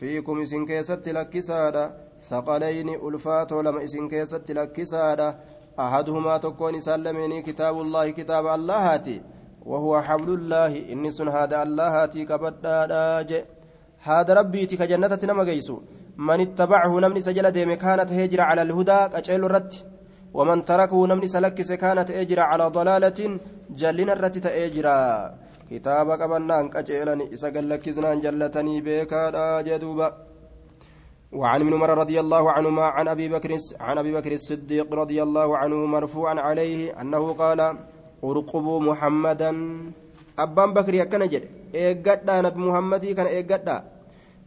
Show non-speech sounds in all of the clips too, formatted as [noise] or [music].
fiikum isin keessatti lakkisaadha. Saqalayni ulfaatoo lama isin keessatti lakkisaadha. Ahaduhumaa tokkoon isaan lameenii kitaabullaahi kitaaba allahaati وهو حبل الله إني سن هذا الله هاتي كبدا هذا ربيتي كجنة نما جيسو من اتبعه نمني سجل ديم كانت هجرة على الهدى كأجل الرت ومن تركه نمني سلكس كانت هجرة على ضلالة جلنا الرت تأجرا كتابك أبنان كأجلني إسقل لكزنان جلتني بيكا جدوبا وعن ابن عمر رضي الله عنهما عن أبي بكر عن أبي بكر الصديق رضي الله عنه مرفوعا عليه أنه قال ارقبوا محمدا. أبان بكر يكن جد. ايغدا نبي محمد كان ايغدا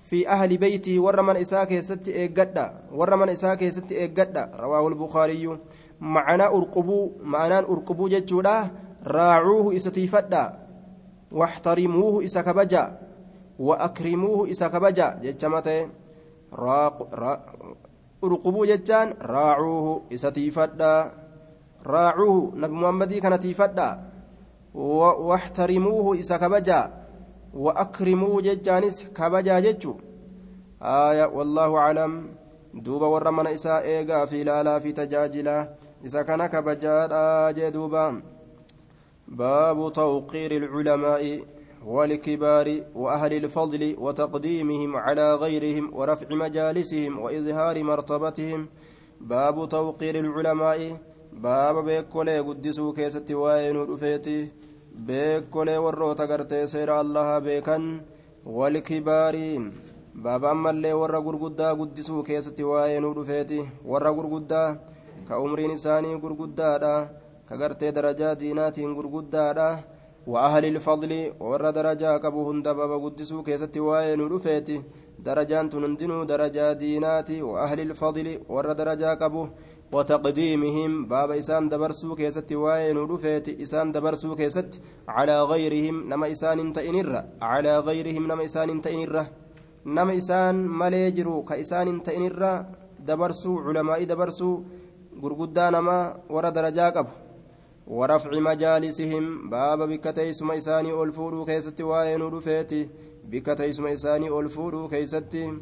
في أهل بيته ورمن إساك ست ايغدا ورمن إساك ست ايغدا رواه البخاري. معنى أرقبوا. معنى أرقبوا جچودا راعوه استيفدا واحترموه اسكبجا وأكرموه اسكبجا جچمته urqubuu jechaan raacuuhu isa tiifadhaa raacuuhu nabi muhammadii kana tiifadhaa waxtarimuuhu isa kabajaa وأكرموا ججانس كبجا ججو آية والله أعلم. دوبا ورا من إساء إيغا في لالا في تجاجلا. إسا كان كبجا جدوبا باب توقير العلماء والكبار وأهل الفضل وتقديمهم على غيرهم ورفع مجالسهم وإظهار مرتبتهم. باب توقير العلماء. باب بيكولي قدسوا كيست وين رفيتي. بيكولي وروتا قرتي سير الله بيكن والكبار. باب أما اللي ورا قرقدا قدسوا كيست وين رفيتي. ورا قرقدا كأمرين إساني قرقدا كقرتي درجات ديناتين قرقدا وأهل الفضل ور درجة قبو هند بابا قدسو كيست واين رفيتي درجان تنندنو درجة ديناتي وأهل الفضل ور درجة قبو وتقديمهم باب إسان دبرسو كيست واين رفيتي إسان دبرسو كيست على غيرهم نما إسان تئنر على غيرهم نما إسان تئنر نما إسان مليجرو كإسان تئنر دبرسو علماء دبرسو غرغدا نما ور درجة قبو ورفع مجالسهم باب بكتيسم إساني ألفورو كيست وين رفيتي بكتيسم إساني ألفورو كيستي.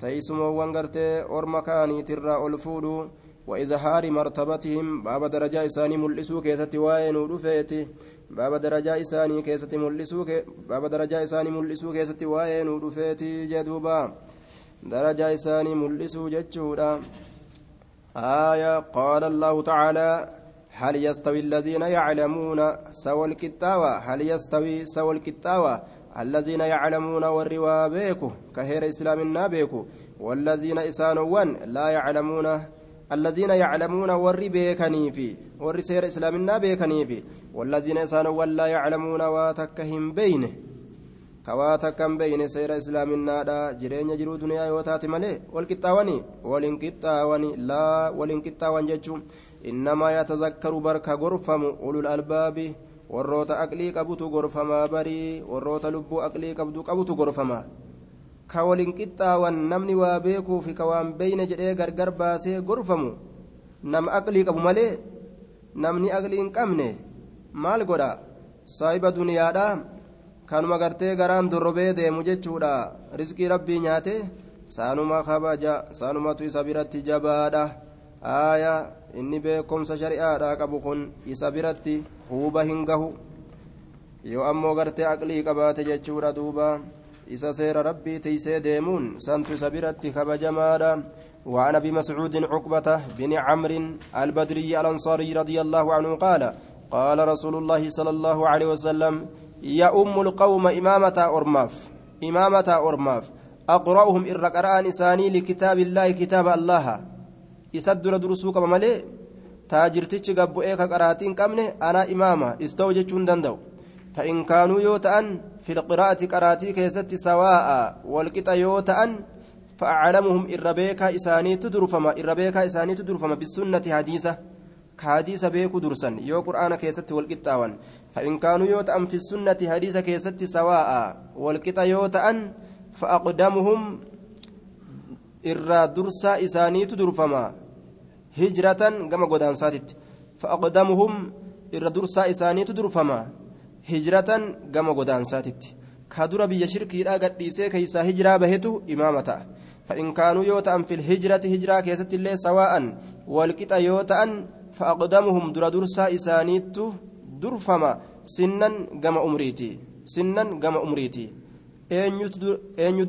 تيسم وانغرتي أرمكاني ترى ألفورو وإظهار مرتبتهم باب درجة إساني ملسو كيست وين رفيتي. باب درجة إساني كيست ملسو باب درجة إساني ملسو كيست وين رفيتي جدوبا. درجة إساني ملسو جتشورا آية قال الله تعالى هل يستوي الذين يعلمون سوى الكتاوى هل يستوي سوى الكتاوى الذين يعلمون والروا بيكو كهير إسلام بيكو. والذين إسانوان لا يعلمون الذين يعلمون ور بيكنيفي ور سير إسلام بيكنيفي والذين إسانوان لا يعلمون واتكهم بينه كواتكم بين سير إسلام النادا جرين جرو دنيا يوتات ملي. والكتاواني والانكتاواني لا والانكتاوان ججو innamaa yatazakkaru barka gorfamu ulul albaabi warroota aqlii qabutu gorfamaa barii warroota lubbuu aqlii qabdu qabutu gorfamaa ka waliin qixxaawan namni waa beekuufi ka waan beeyne jedhee gargar baasee gorfamu nama aqlii qabu malee namni aqlii hin qabne maal godha saahiba duniyaadha kanuma gartee garaan dorrobee deemu jechuudha riskii rabbii nyaate saanuma kabaja saanumatu isa biratti jabaadha beekumsa shari'aadhaa qabu kun isa biratti huuba hin gahu yoo ammoo gartee aqlii qabaate jechuudha duuba isa seera rabbii tiysee deemuun santu isa biratti kabajamaadha وعن ابي مسعود عقبه بن عمرو البدري الانصاري رضي الله عنه قال قال رسول الله صلى الله عليه وسلم يا ام القوم امامه ارماف امامه ارماف اقراهم الرقران ثاني لكتاب الله كتاب الله isa dura dursuu qaba malee taajirtichi gabbu'ee ka qaraatii hin qabne anaa imaama ista'u jechuu hin danda'u fa'in kaanuu yoo ta'an filqiraa'ati qaraatii keessatti sawaa'a walqixa yoo ta'an fa'acalamuhum irra beekaa isaaniitu durfama irra beekaa isaaniitu durfama bisunnati hadiisa ka hadiisa beekuu dursan yoo qur'aana keessatti walqixxaawan fa'in kaanuu yoo ta'an fi sunnati hadiisa keessatti sawaa'a walqixa yoo ta'an hijratan gama godaansaatitti fa'aqdamuhum irra dursaa isaaniitu durfama hijratan gama godaansaatitti كدر بيا شركي لا قد كيسا هجرة بهتو إمامة فإن كانوا يوتأن في الهجرة هجرة كيست الله سواء والكتا يوتأن فأقدمهم در درسا إسانيت درفما سنا قم أمريتي سنا قم أمريتي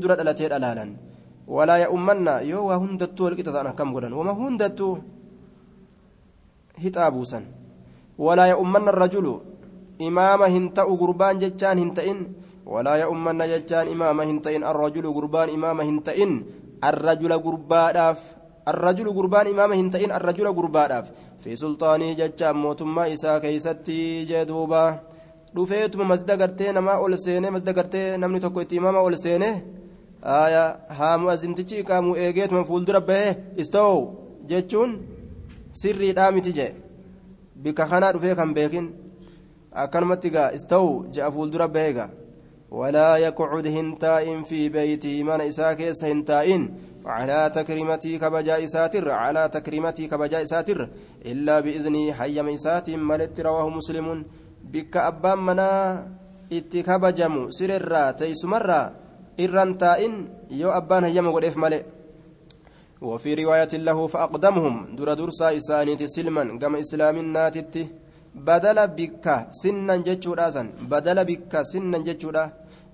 dura dhalatee dhalaalan walaa ya'ummanna yoo waa hundattuu walqixa ta'an akkam godhan wama hundattuu hixaa buusan walaa ya'ummanna rajulu imaama hin ta'u gurbaan jechaan hin ta'in walaa ya'ummanna jechaan imaama hin ta'in arrajulu gurbaan imaama hin ta'in arrajula gurbaadhaaf arrajulu gurbaan imaama hin ta'in arrajula gurbaadhaaf fi sulxaanii jechaan mootummaa isaa keeysatti jee duubaa dhufeetuma masjida gartee namaa ol seenee masjida gartee namni tokko itti imaama ol seenee haa mu'azintichi iqaamu eegeetuma fuuldura bahee ista'oo jechuun sirriidhaa miti jee bika kanaa dhufee kan beekin akkanumatti gaa ista'oo je'a fuuldura bahee gaa walaa yaqcud hin taa'in fi beeytii mana isaa keessa hin taa'in على تكريمتي كبجا إساتر على تكريمتي كبجا إساتر إلا بإذني حي ميسات ملت رواه مسلم bikka abbaan manaa itti kabajamu sirerraa teeysumarraa irran taa'in yoo abbaan hayyama godheef male وفي رواية له فأقدمهم در درسا إسانيت سلما كما إسلام ناتت بدل بك سنا جتشورا سن بدل بك سنا جتشورا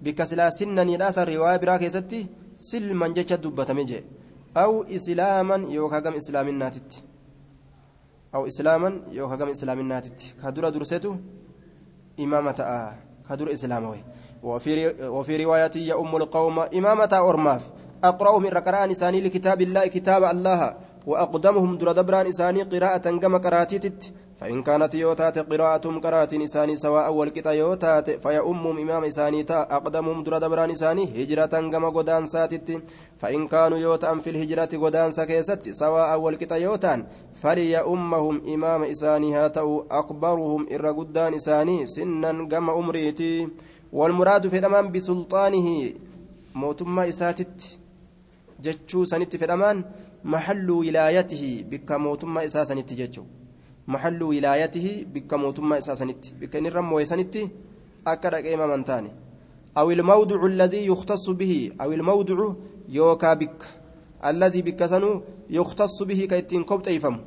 بك سلا سنا يداس رواية براك ستي سلما جتش دبتمجي أو إسلاما يوكا كم إسلام ناتت أو إسلاما يوكا كم إسلام ناتت كدر درسته إمامة آه كدر إسلامه وفي وفي رواية يا أم القوم إمامة أرماف أقرأ من ركران إساني لكتاب الله كتاب الله وأقدمهم در دبران إساني قراءة كما قراتيت. فإن كانت يوتات قراءتهم قراءة إساني سواء والكتا يوتات فيأمهم إمام إساني تا أقدمهم در دبران إساني هجرة كما قدان ساتت. فإن كانوا يوتان في الهجرة قدان سكيست سواء والكتا يوتان فليأمهم إمام إساني هاتو أكبرهم إر قدان إساني سنا كما أمريتي. والمراد في الأمان بسلطانه موتما إساتت. جتشو سنت في الأمان محل ولايته بك موتما إساسنت جتشو محل ولايته بك موتما إساسنت بك نرم ويسنت أكد إمام أنتاني أو الموضع الذي يختص به أو الموضع يوكا بك الذي بك سنو يختص به كيتين كوبت يفهم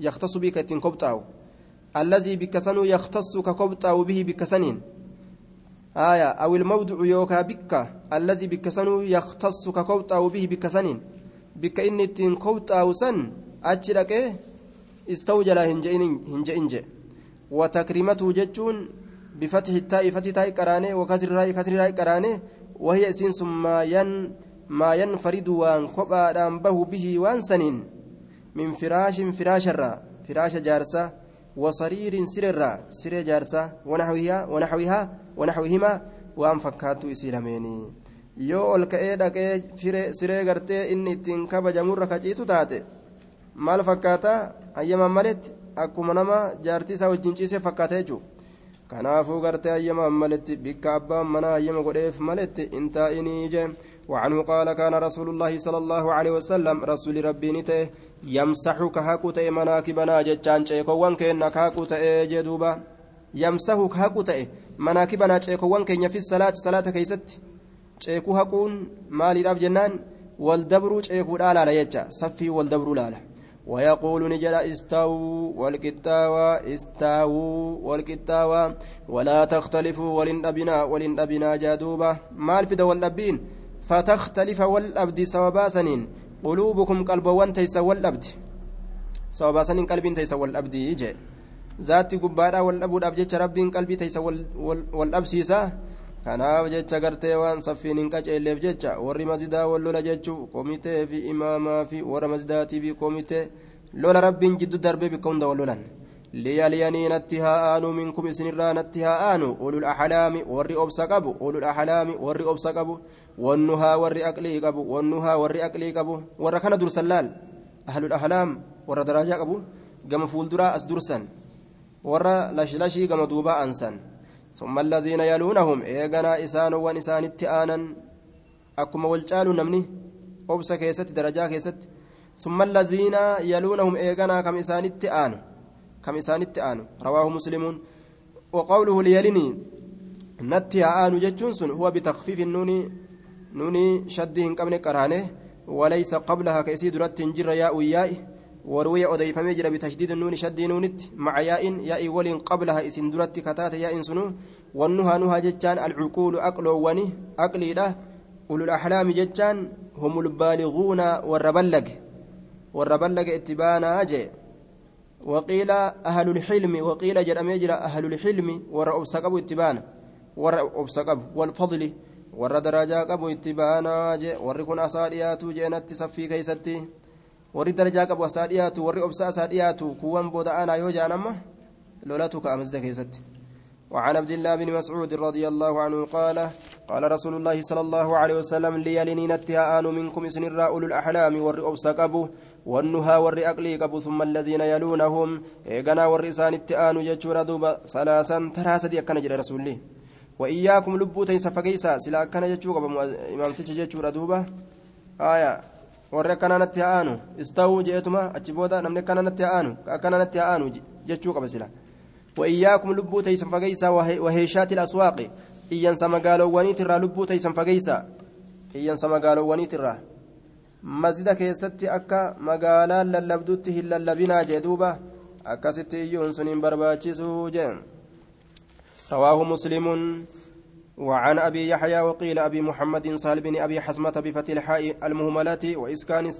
يختص به كيتين كوبتاو الذي بك سنو يختص ككوبتاو به بك آية أو الموضع يوكا بك الذي بك سنو يختص ككوبتاو به بك سنين. بك إني تين كوبتاو سن أجلك استوجل هنج إنج وتكريمته جتون بفتح التاء فتح تاء قرانه وكسر راء كسر راء قرانه وهي إسين ثم ين ما ينفرد وان كبا به به وان سنين. من فراش فراش الرا فراش جارسة وصرير سررا سر جارسة ونحوها ونحوها ونحوهما وان فكاتو إسلاميني yoo ol ka'ee dhaqee siree gartee inni ittiin kabajamurra kaciisu taate maal fakkaata hayyamaan maletti akkuma nama jaartii isaa wajjin ciisee fakkaata jechuudha kanaafuu gartee hayyamaan maletti bikka abbaan manaa hayyama godheef maletti intaa'inii jee وعنه قال كان رسول الله صلى الله عليه وسلم رسول ربي نته يمسح كهاكو تأي مناكبنا جتان شيكوان كينا كهاكو تأي جدوبا يمسح كهاكو مناكبنا شيكوان كينا في الصلاة صلاة كيست شيكو هاكون مالي راب جنان والدبرو شيكو لالا ليجا صفي والدبرو لالا ويقول نجل استووا والكتاوى استووا والكتاوى ولا تختلفوا ولن أبنا ولن أبنا جادوبا مال في دول الأبين فتختلف والأبد سوابا سنين قلوبكم قلبوان تيس والأبد سوابا سنين قلب تيس والأبد يجي ذات قبارا والأبود أبجيش رب قلبي تيس والأبسيسا kanaaf jecha gartee waan saffiin hin qaceelleef jecha warri masjidaa wal lola jechuu komitee fi imaamaa fi warra masjidaatii fi komitee lola rabbiin jiddu darbee bikka hunda wal lolan liyaliyanii natti haa aanu minkum isinirraa natti haa aanu ulul axlaami warri obsa qabu ulul axlaami warri obsa qabu wannuhaa warri aqlii qabu wannuhaa warri aqlii qabu warra kana dursan laal ahlul axlaam warra daraajaa warra lashlashii gama duubaa ansan ثم الذين يلونهم إيغنا إسان وان إسان التآنا أكما والجال نمني أبس كيست درجا كيست ثم الذين يلونهم إيغنا كم إسان التآن كم إسان التآن رواه مسلم وقوله ليلني natti aanu jechuun sun huwa bitakfiifi nuuni nuuni shaddii hin qabne qaraane walaysa qablaha ka isii duratti وروي أضيفمي جرى بتشديد النون شد نونت مع ياء ياء ول قبلها اسم درت كتات ياء سنو. والنهى نهى جتان العقول أقل وني أقلي له. أولو الأحلام جتان هم البالغون والربلق والربلق اتبانا أجي وقيل أهل الحلم وقيل جرى يجرى أهل الحلم والرأب سقب اتبانا. والرأب سقب والفضل warra darajaa qabu itti baanaa je warri kun asaa warri darajaa qabu asaa dhiyaatu warri obsa asaa dhiyaatu kuwwan booda aanaa yoo jaan amma lolatu ka'a masjida keessatti. وعن عبد الله بن مسعود رضي الله عنه قال قال رسول الله صلى الله عليه وسلم ليلنين التهاء منكم سنرا أولو الأحلام والرؤوس قبو والنهى والرأقلي قبو ثم الذين يلونهم إيقنا والرسان التآن جتشور دوبا ثلاثا تراسة أكن جرى رسول الله وإياكم لبو تيسا فقيسا سلا أكن جتشور إمام جتشور دوبا آية warri akkana natti ha'aanu istawuu je'etuma achi booda namni akkana natti ha'aanu akkana natti ha'aanu jechuu qaba sila. وإياكم لبو تيسن فقيسا وهيشات الأسواق إيان سمقالو ونيترا لبو تيسن فقيسا إيان سمقالو ونيترا مسجد كيستي أكا مقالا للبدوته للبنا جدوبة أكا ستي إيون سنين برباتشسو جيم رواه مسلم وعن أبي يحيى وقيل أبي محمد سهل بن أبي حسمة بفتح الحاء المهملة وإسكان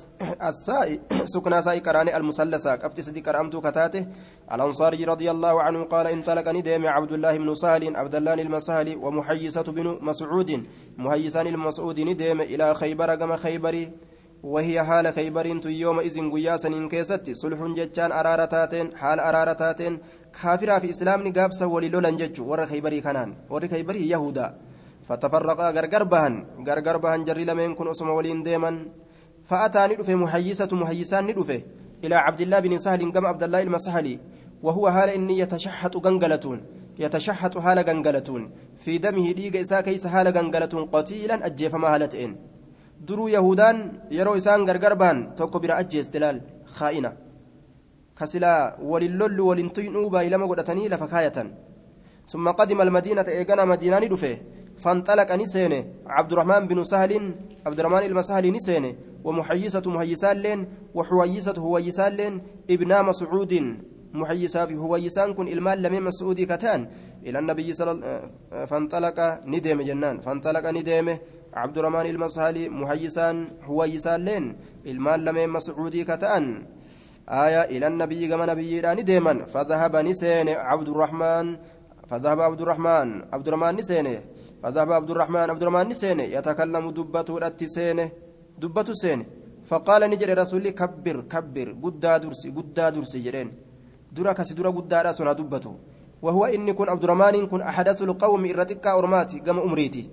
الساء [coughs] سكن ساء كراني المثلثة. كفت سدي كرامت كتاته الأنصاري رضي الله عنه قال انطلقني ديم عبد الله بن سهل عبد الله المسهل ومحيصة بن مسعود. محيصان المسعود نديم إلى خيبر كما خيبري وهي حال خيبر يومئذ قياسا إن كيست. صلح جتان أرارتاتين حال أرارتاتين كافرا في إسلام قابسا وللولا جج ور خيبري كانان ور خيبري يهودا. فتفرقا غرغر بهن غرغر بهن جري لمن كن أسم ولين ديما فأتاني دفه محيسة محيسان ندفه إلى عبد الله بن سهل كما عبد الله المسهلي وهو حال إني يتشحط غنغلتون يتشحط حال غنغلتون. في دمه ديغ إسا كيس حال غنغلتون قتيلا أجيف ما هالتين درو يهودان يرو إسان غرغر بهن توكو برا أجي استلال خائنة. كسلا وللول ولنتينوا بايلما قدتني لفكاية ثم قدم المدينة إيقنا مدينة دفه فانطلق نسينه عبد الرحمن بن سهل عبد الرحمن المسهل نسينه ومحيسة محيسان لين وحويسة هويسان لين ابن مسعود محيسة في هويسان كن المال لم مسعودي كتان إلى النبي صلى الله فانطلق ندم جنان فانطلق ندمه عبد الرحمن المسهل محيسان هويسان لين المال لم مسعودي كتان آية إلى النبي كما نبي داني ديما فذهب نسين عبد الرحمن فذهب عبد الرحمن عبد الرحمن نسين فذهب عبد الرحمن عبد الرحمن نسين يتكلم دبته الاتسين دبته سين فقال نجري رسولي كبر كبر. قدا درسي قدا درسي. جرين. درا كسي درا قدا راسنا دبته. وهو إني كن عبد الرحمن كن أحدث القوم إرتكا أرماتي كما أمريتي.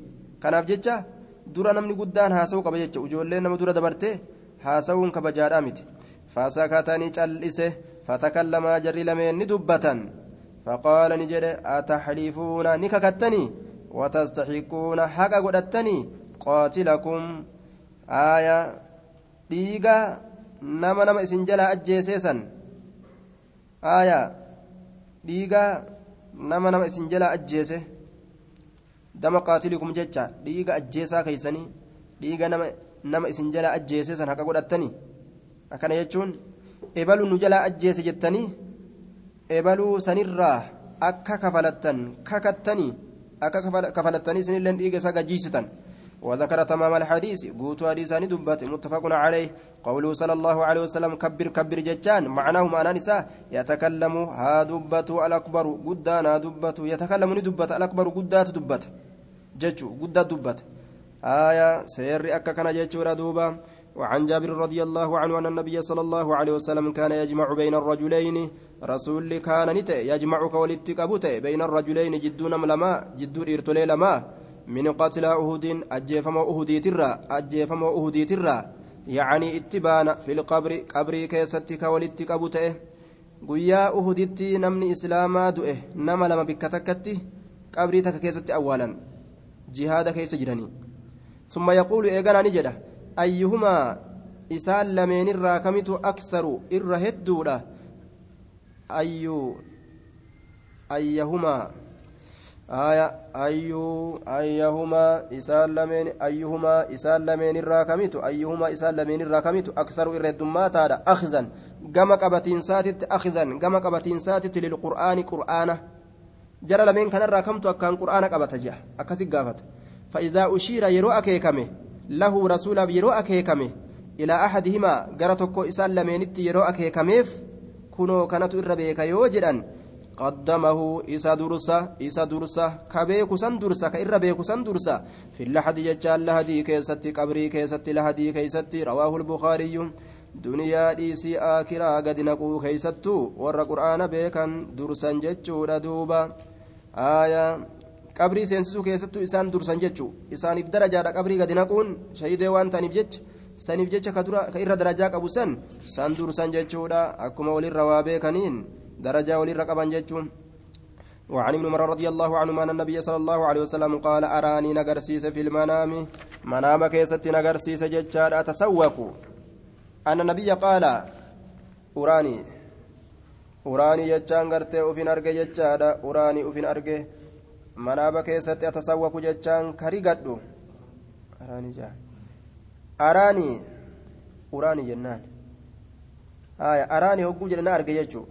كان أفجتشا درا نمني قدان هاسو كبجتشا وجولين نما درا دبرته هاسو كبجارا متي فسكتني جلسه فتكلما جري لمن ندبة فقال نجد أتحلفون نككتني؟ وتستحقون حق قدتني؟ قاتلكم. آية. ديغا. نما نما إسنجلا أجيسيسا آية. ديغا. نما نما إسنجلا أجيسه. دم قاتلكم ججا. ديغا أجيسا كيسني. ديغا نما نما إسنجلا أجيسيسا حق قدتني. Akkana jechuun ebaluu nu jalaa ajjeese jettanii ebaluu sanirraa akka kafalattan kakattanii akka kafalattanii isinillee dhiiga isaa gajiisitan. وذكر تمام الحديث قوت حديثان دبت متفق عليه قوله صلى الله عليه وسلم كبر كبر ججان معناه معنى نساء يتكلم ها دبت الأكبر قدانا دبت يتكلم ندبت الأكبر قدات دبت ججو قدات دبت آية سير أكا كان ججو ردوبا وعن جابر رضي الله عنه أن النبي صلى الله عليه وسلم كان يجمع بين الرجلين رسول كان نتي يجمعك ولتكبت بين الرجلين جدون لما جدون إرتلي لما من قتل أهود أجيفم أهدي ترى أجيفم أهدي ترى. يعني اتبان في القبر قبري كيستك ولتكبت guyyaa uhuditti namni islaamaa du'e nama lama bikka takkatti qabrii takka keessatti awwaalan jihaada keessa jiranii summa yaquulu eeganaa ayyuhumaa isaan lameenirraa kamitu aksaru irra hedduudha ayyu ayyahumaa أيو أيهما إسال لمن أيهما إسال لمن الراكميت أيهما إسال لمن الراكميت أكثر الردمات هذا أخذا gama qabatiinsaatitti akhizan gama qabatiinsaatitti lilqur'aani qur'aana jara lameen kanarraa kamtu akkaan qur'aana qabata jea akkasi gaafata fa'idaa ushiira yeroo akeekame lahu rasuulaaf yeroo akeekame ilaa ahadihimaa gara tokko isaan lameenitti yeroo akeekameef kunoo kanatu irra beeka yoo jedhan qaddamahu isa dursa isa dursa ka beeku san dursa ka irra beeku san dursa fi lahadi jechaan lahadii keessatti qabrii keessatti lahadii keeysatti rawaahu lbukaariyyu duniyaa dhiisii aakiraa gadi naquu keeysattuu warra qur'aana beekan dursan jechuudha duuba aayaa qabrii seensisuu keessattuu isaan dursan jechuu isaaniif darajaadha qabrii gadi naquun shahidee waan ta'aniif jecha saniif jecha ka irra darajaa qabu san san dursan jechuudha akkuma walirra waa beekaniin درجة ولي رقبا جتون وعن ابن عمر رضي الله عنهما أن النبي صلى الله عليه وسلم قال أراني نقرسيس في المنام منام كيست نقرسيس جتشار أتسوق أن النبي قال أراني أراني جتشان قرتي أفين أرجي جتشار أراني أفين أرجي منام كيست أتسوق جتشان كريقدو أراني جا أراني أراني جنان آية أراني هو جلنا أرجي جتشو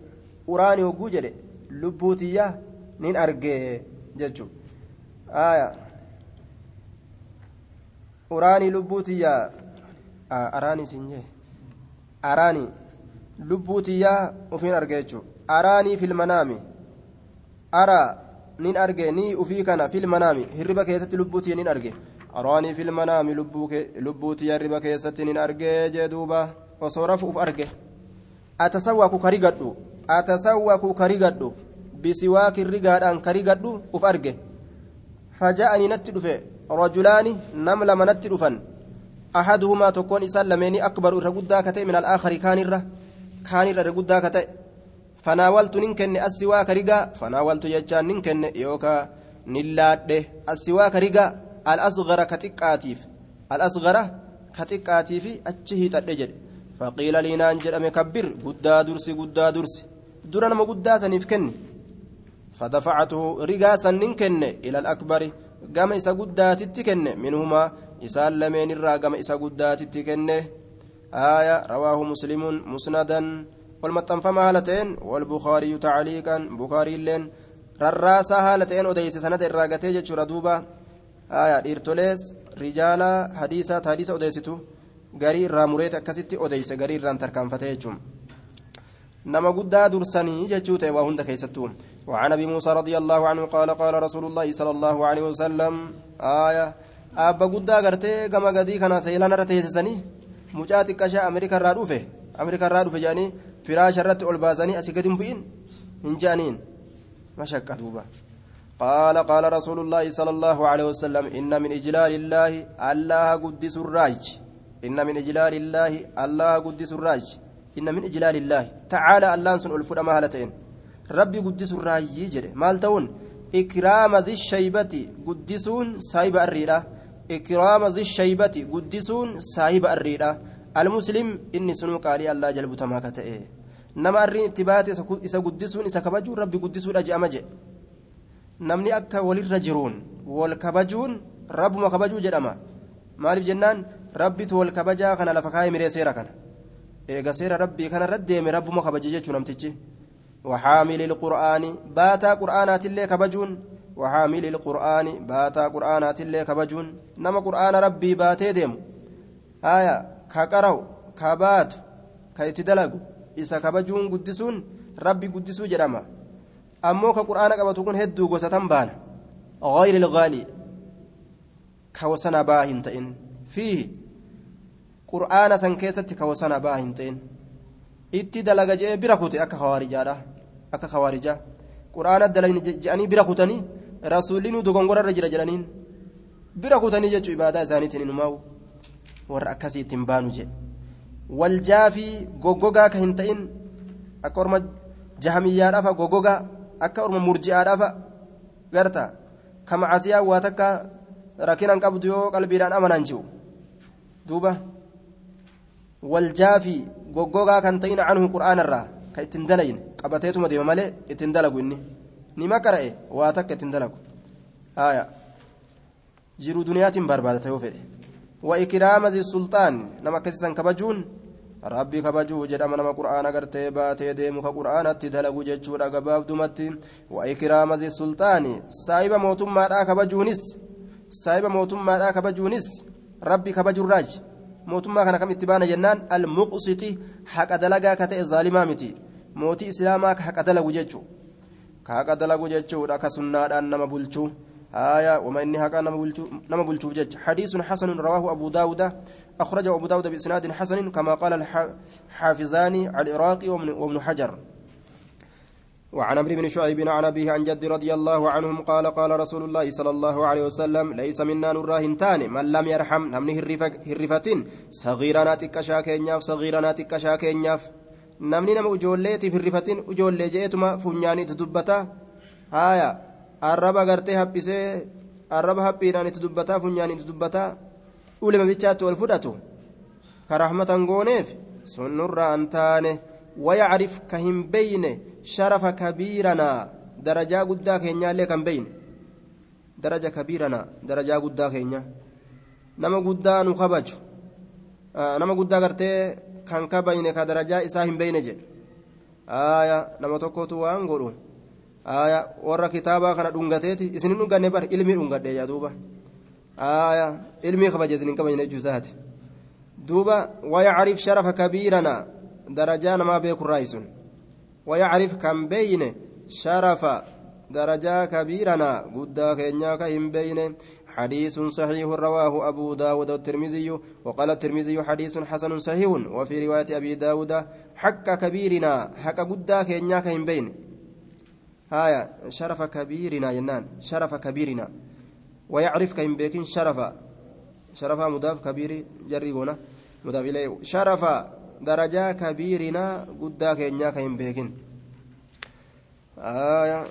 uraani hogguu jedhe lubbuutiyya nin argee jechuun uraanii lubbuutiyya araanii siin jee araanii lubbuutiyyaa ufiin arge jechuun araanii filmanaami araa nin arge ni ufii kana filmanaami hirriba keessatti lubbuutiyya nin arge araanii filmanaami lubbuutiyya hirriba keessatti nin argee jee duuba osoo rafu uf arge atasawwaaku karigadhu atasawwaku karigadhu bisiwaaki rigaadhaan karigadhu uf arge faja'anii natti dhufe rajulaani nam lama natti dhufan ahaduhumaa tokkoon isaan lameeni akbaru irra guddaa ka ta'e min alaakhari kaanirra kaanirra irra guddaa ka ta'e nin kenne yookaa nin laadhe assiwaa karigaa al-asgara ka xiqqaatiif al-asgara ka xiqqaatiifi achi hiixadhe jedhe faqiila liinaan jedhame kabbir guddaa dursi guddaa dursi dura nama guddaa saniif kenne fadafacatuhu rigaa sannin kenne ila alakbari gama isa guddaatitti kenne minhumaa isaan lameen irraa gama isa guddaatitti kenne آية رواه مسلم مسندا والمطنفما هالتين والبخاري تعليقا بخاري لين رراسا هالتين وديس سند الراقتي جتشورا دوبا آية إرتوليس رجالا حديثات حديث أديستو غري راموريت أكسيتي أديس غري ران تركان فتيجم نما قدا درسني جتشوتي وهند كيستو. وعن أبي موسى رضي الله عنه قال قال رسول الله صلى الله عليه وسلم آية أبا قدا قرتي كما قدي كان سيلان رتيسسني mucaa xiqqashaa ameerikaa irraa dhufe ameerikaa irraa baasanii asii gadi hin bu'in hin jedhaniin mashaqqa duuba قال قال رسول الله صلى الله عليه وسلم إن من إجلال الله الله قدس الراج. إن من إجلال الله الله قدس الراج. إن من إجلال الله. تعالى الله سن ألفنا مهلتين ربي قدس الراج يجري. مال تون؟ إكرام ذي الشيبة قدسون سايب الريرة. إكرام ذي الشيبة قدسون سايب الريدة المسلم إني سنو قالي الله جلب تماك تئه نما الرين اتبات إسا قدسون إسا كبجون ربي قدسون أجي أمجي نمني أكا وللرجرون والكبجون رب ما كبجو جدما مالف جنان ربي تول كبجا كان لفكاي مري سيرا كان إيغا سيرا ربي كان ردي رب ما كبجي جيتشو نمتجي وحامل القرآن باتا قرآنات اللي كبجون وحامل القرآن باتا قرآنات اللي كبجون نما قرآن ربي باتي ديم آية كقرأو كبات كيتدلق إسا كبجون قدسون ربي قدسو جرما أمو كقرآن قبتكون هدو قوسة بان غير الغالي كوسنا باهن تئن فيه قرآن سنكيست كوسنا باهن تئن itti dalaga jee bira kute akka kawaarijaadha akka kawaarijaa quraana dalagni je'anii bira kutanii rasuulli dogongorarra jira jedhaniin bira kutanii jechuun ibaadaa isaaniitiin inumaa'u warra akkasii ittiin baanu jedhe waljaafii goggogaa ka hin ta'in akka orma jahamiyyaadhaafa goggogaa akka orma murji'aadhaafa garta ka macasiyaa waa takka rakkinaan qabdu yoo qalbiidhaan amanaan jiru duuba waljaafii goggogaa kan ta'in canhu qur'aanarraa ka ittiin dalayne qabateetuma deema malee ittiin dalagu inni nima qara'e waa takka ittiin dalagu jiruu duniyaatiin barbaadata yoo fedhe wa ikraama zi sulxaan nama akkasiisan kabajuun? Rabbi kabajuu jedhama nama qur'aana gartee baatee deemu ka qur'aanatti dalagu jechuudha gabaabdumatti. Wa ikraama zi sulxaani saahiba mootummaadhaa kabajuunis? Saahiba mootummaadhaa kabajuunis? Rabbi kabajurraaj mootummaa kana kam itti baana jennaan? Almuqsiti haqa dalagaa ka ta'e zaalimaa miti. Mootii islaamaa ka haqa dalagu jechuu. Ka haqa dalagu jechuudha ka sunnaadhaan nama bulchuu آية وما إني هكا نما بلتو جج. حديث حسن رواه أبو داود أخرجه أبو داود بإسناد حسن كما قال الحافظان العراقي وابن حجر. وعن عمرو بن شعيب عن أبيه عن جد رضي الله عنهم قال قال رسول الله صلى الله عليه وسلم ليس منا نراهن تاني من لم يرحم نمني هرفتين صغيرنا تكشا كينياف صغيرنا تكشا كينياف namni nama ijoolleetiif hirrifatin ijoollee je'eetuma funyaaniitti dubbata haaya arraba gartee haphisee arraba haphiidhaan itti dubbataa funyaan itti dubbataa ulema bichaatti ol fudhatu. Ka rahmatan gooneef sun nurraa an taane wayacrif ka hin beyne sharafa kabiiranaa darajaa guddaa keenyaallee kan beyne. Daraja kabiiranaa darajaa guddaa keenya. Nama guddaa nu kabaju. Nama guddaa gartee kan kabayne ka darajaa isaa hin beyne jedhe. Aya nama tokkotu waan godhu aya warra kitaabaa kana dhungateeti isinin dhunganne bar ilmii dhungadhe yaa duuba aya ilmii kabaje isinin kabajne jechuu isaati duuba wayacrif sharafa kabiiranaa darajaa namaa beekurraa sun wayacrif kan beeyne sharafa درجة كبيرنا قد كينيا كهم بين حديث صحيح رواه أبو داود والترمذي وقال الترمذي حديث حسن صحيح وفي رواية أبي داود حق كبيرنا حق قد كينيا بين هايا شرف كبيرنا ينان شرف كبيرنا. ويعرف كهم بيكين شرف. شرف مضاف كبير جريبونا مضاف إليه. شرف درجة كبيرنا قد كينيا كهم بيكين. آية.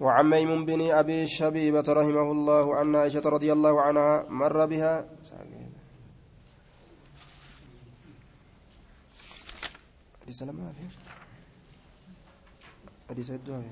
وعن ميمون بن أبي شبيبة رحمه الله عن عائشة رضي الله عنها مر بها. حديث ما في حديث الدعاء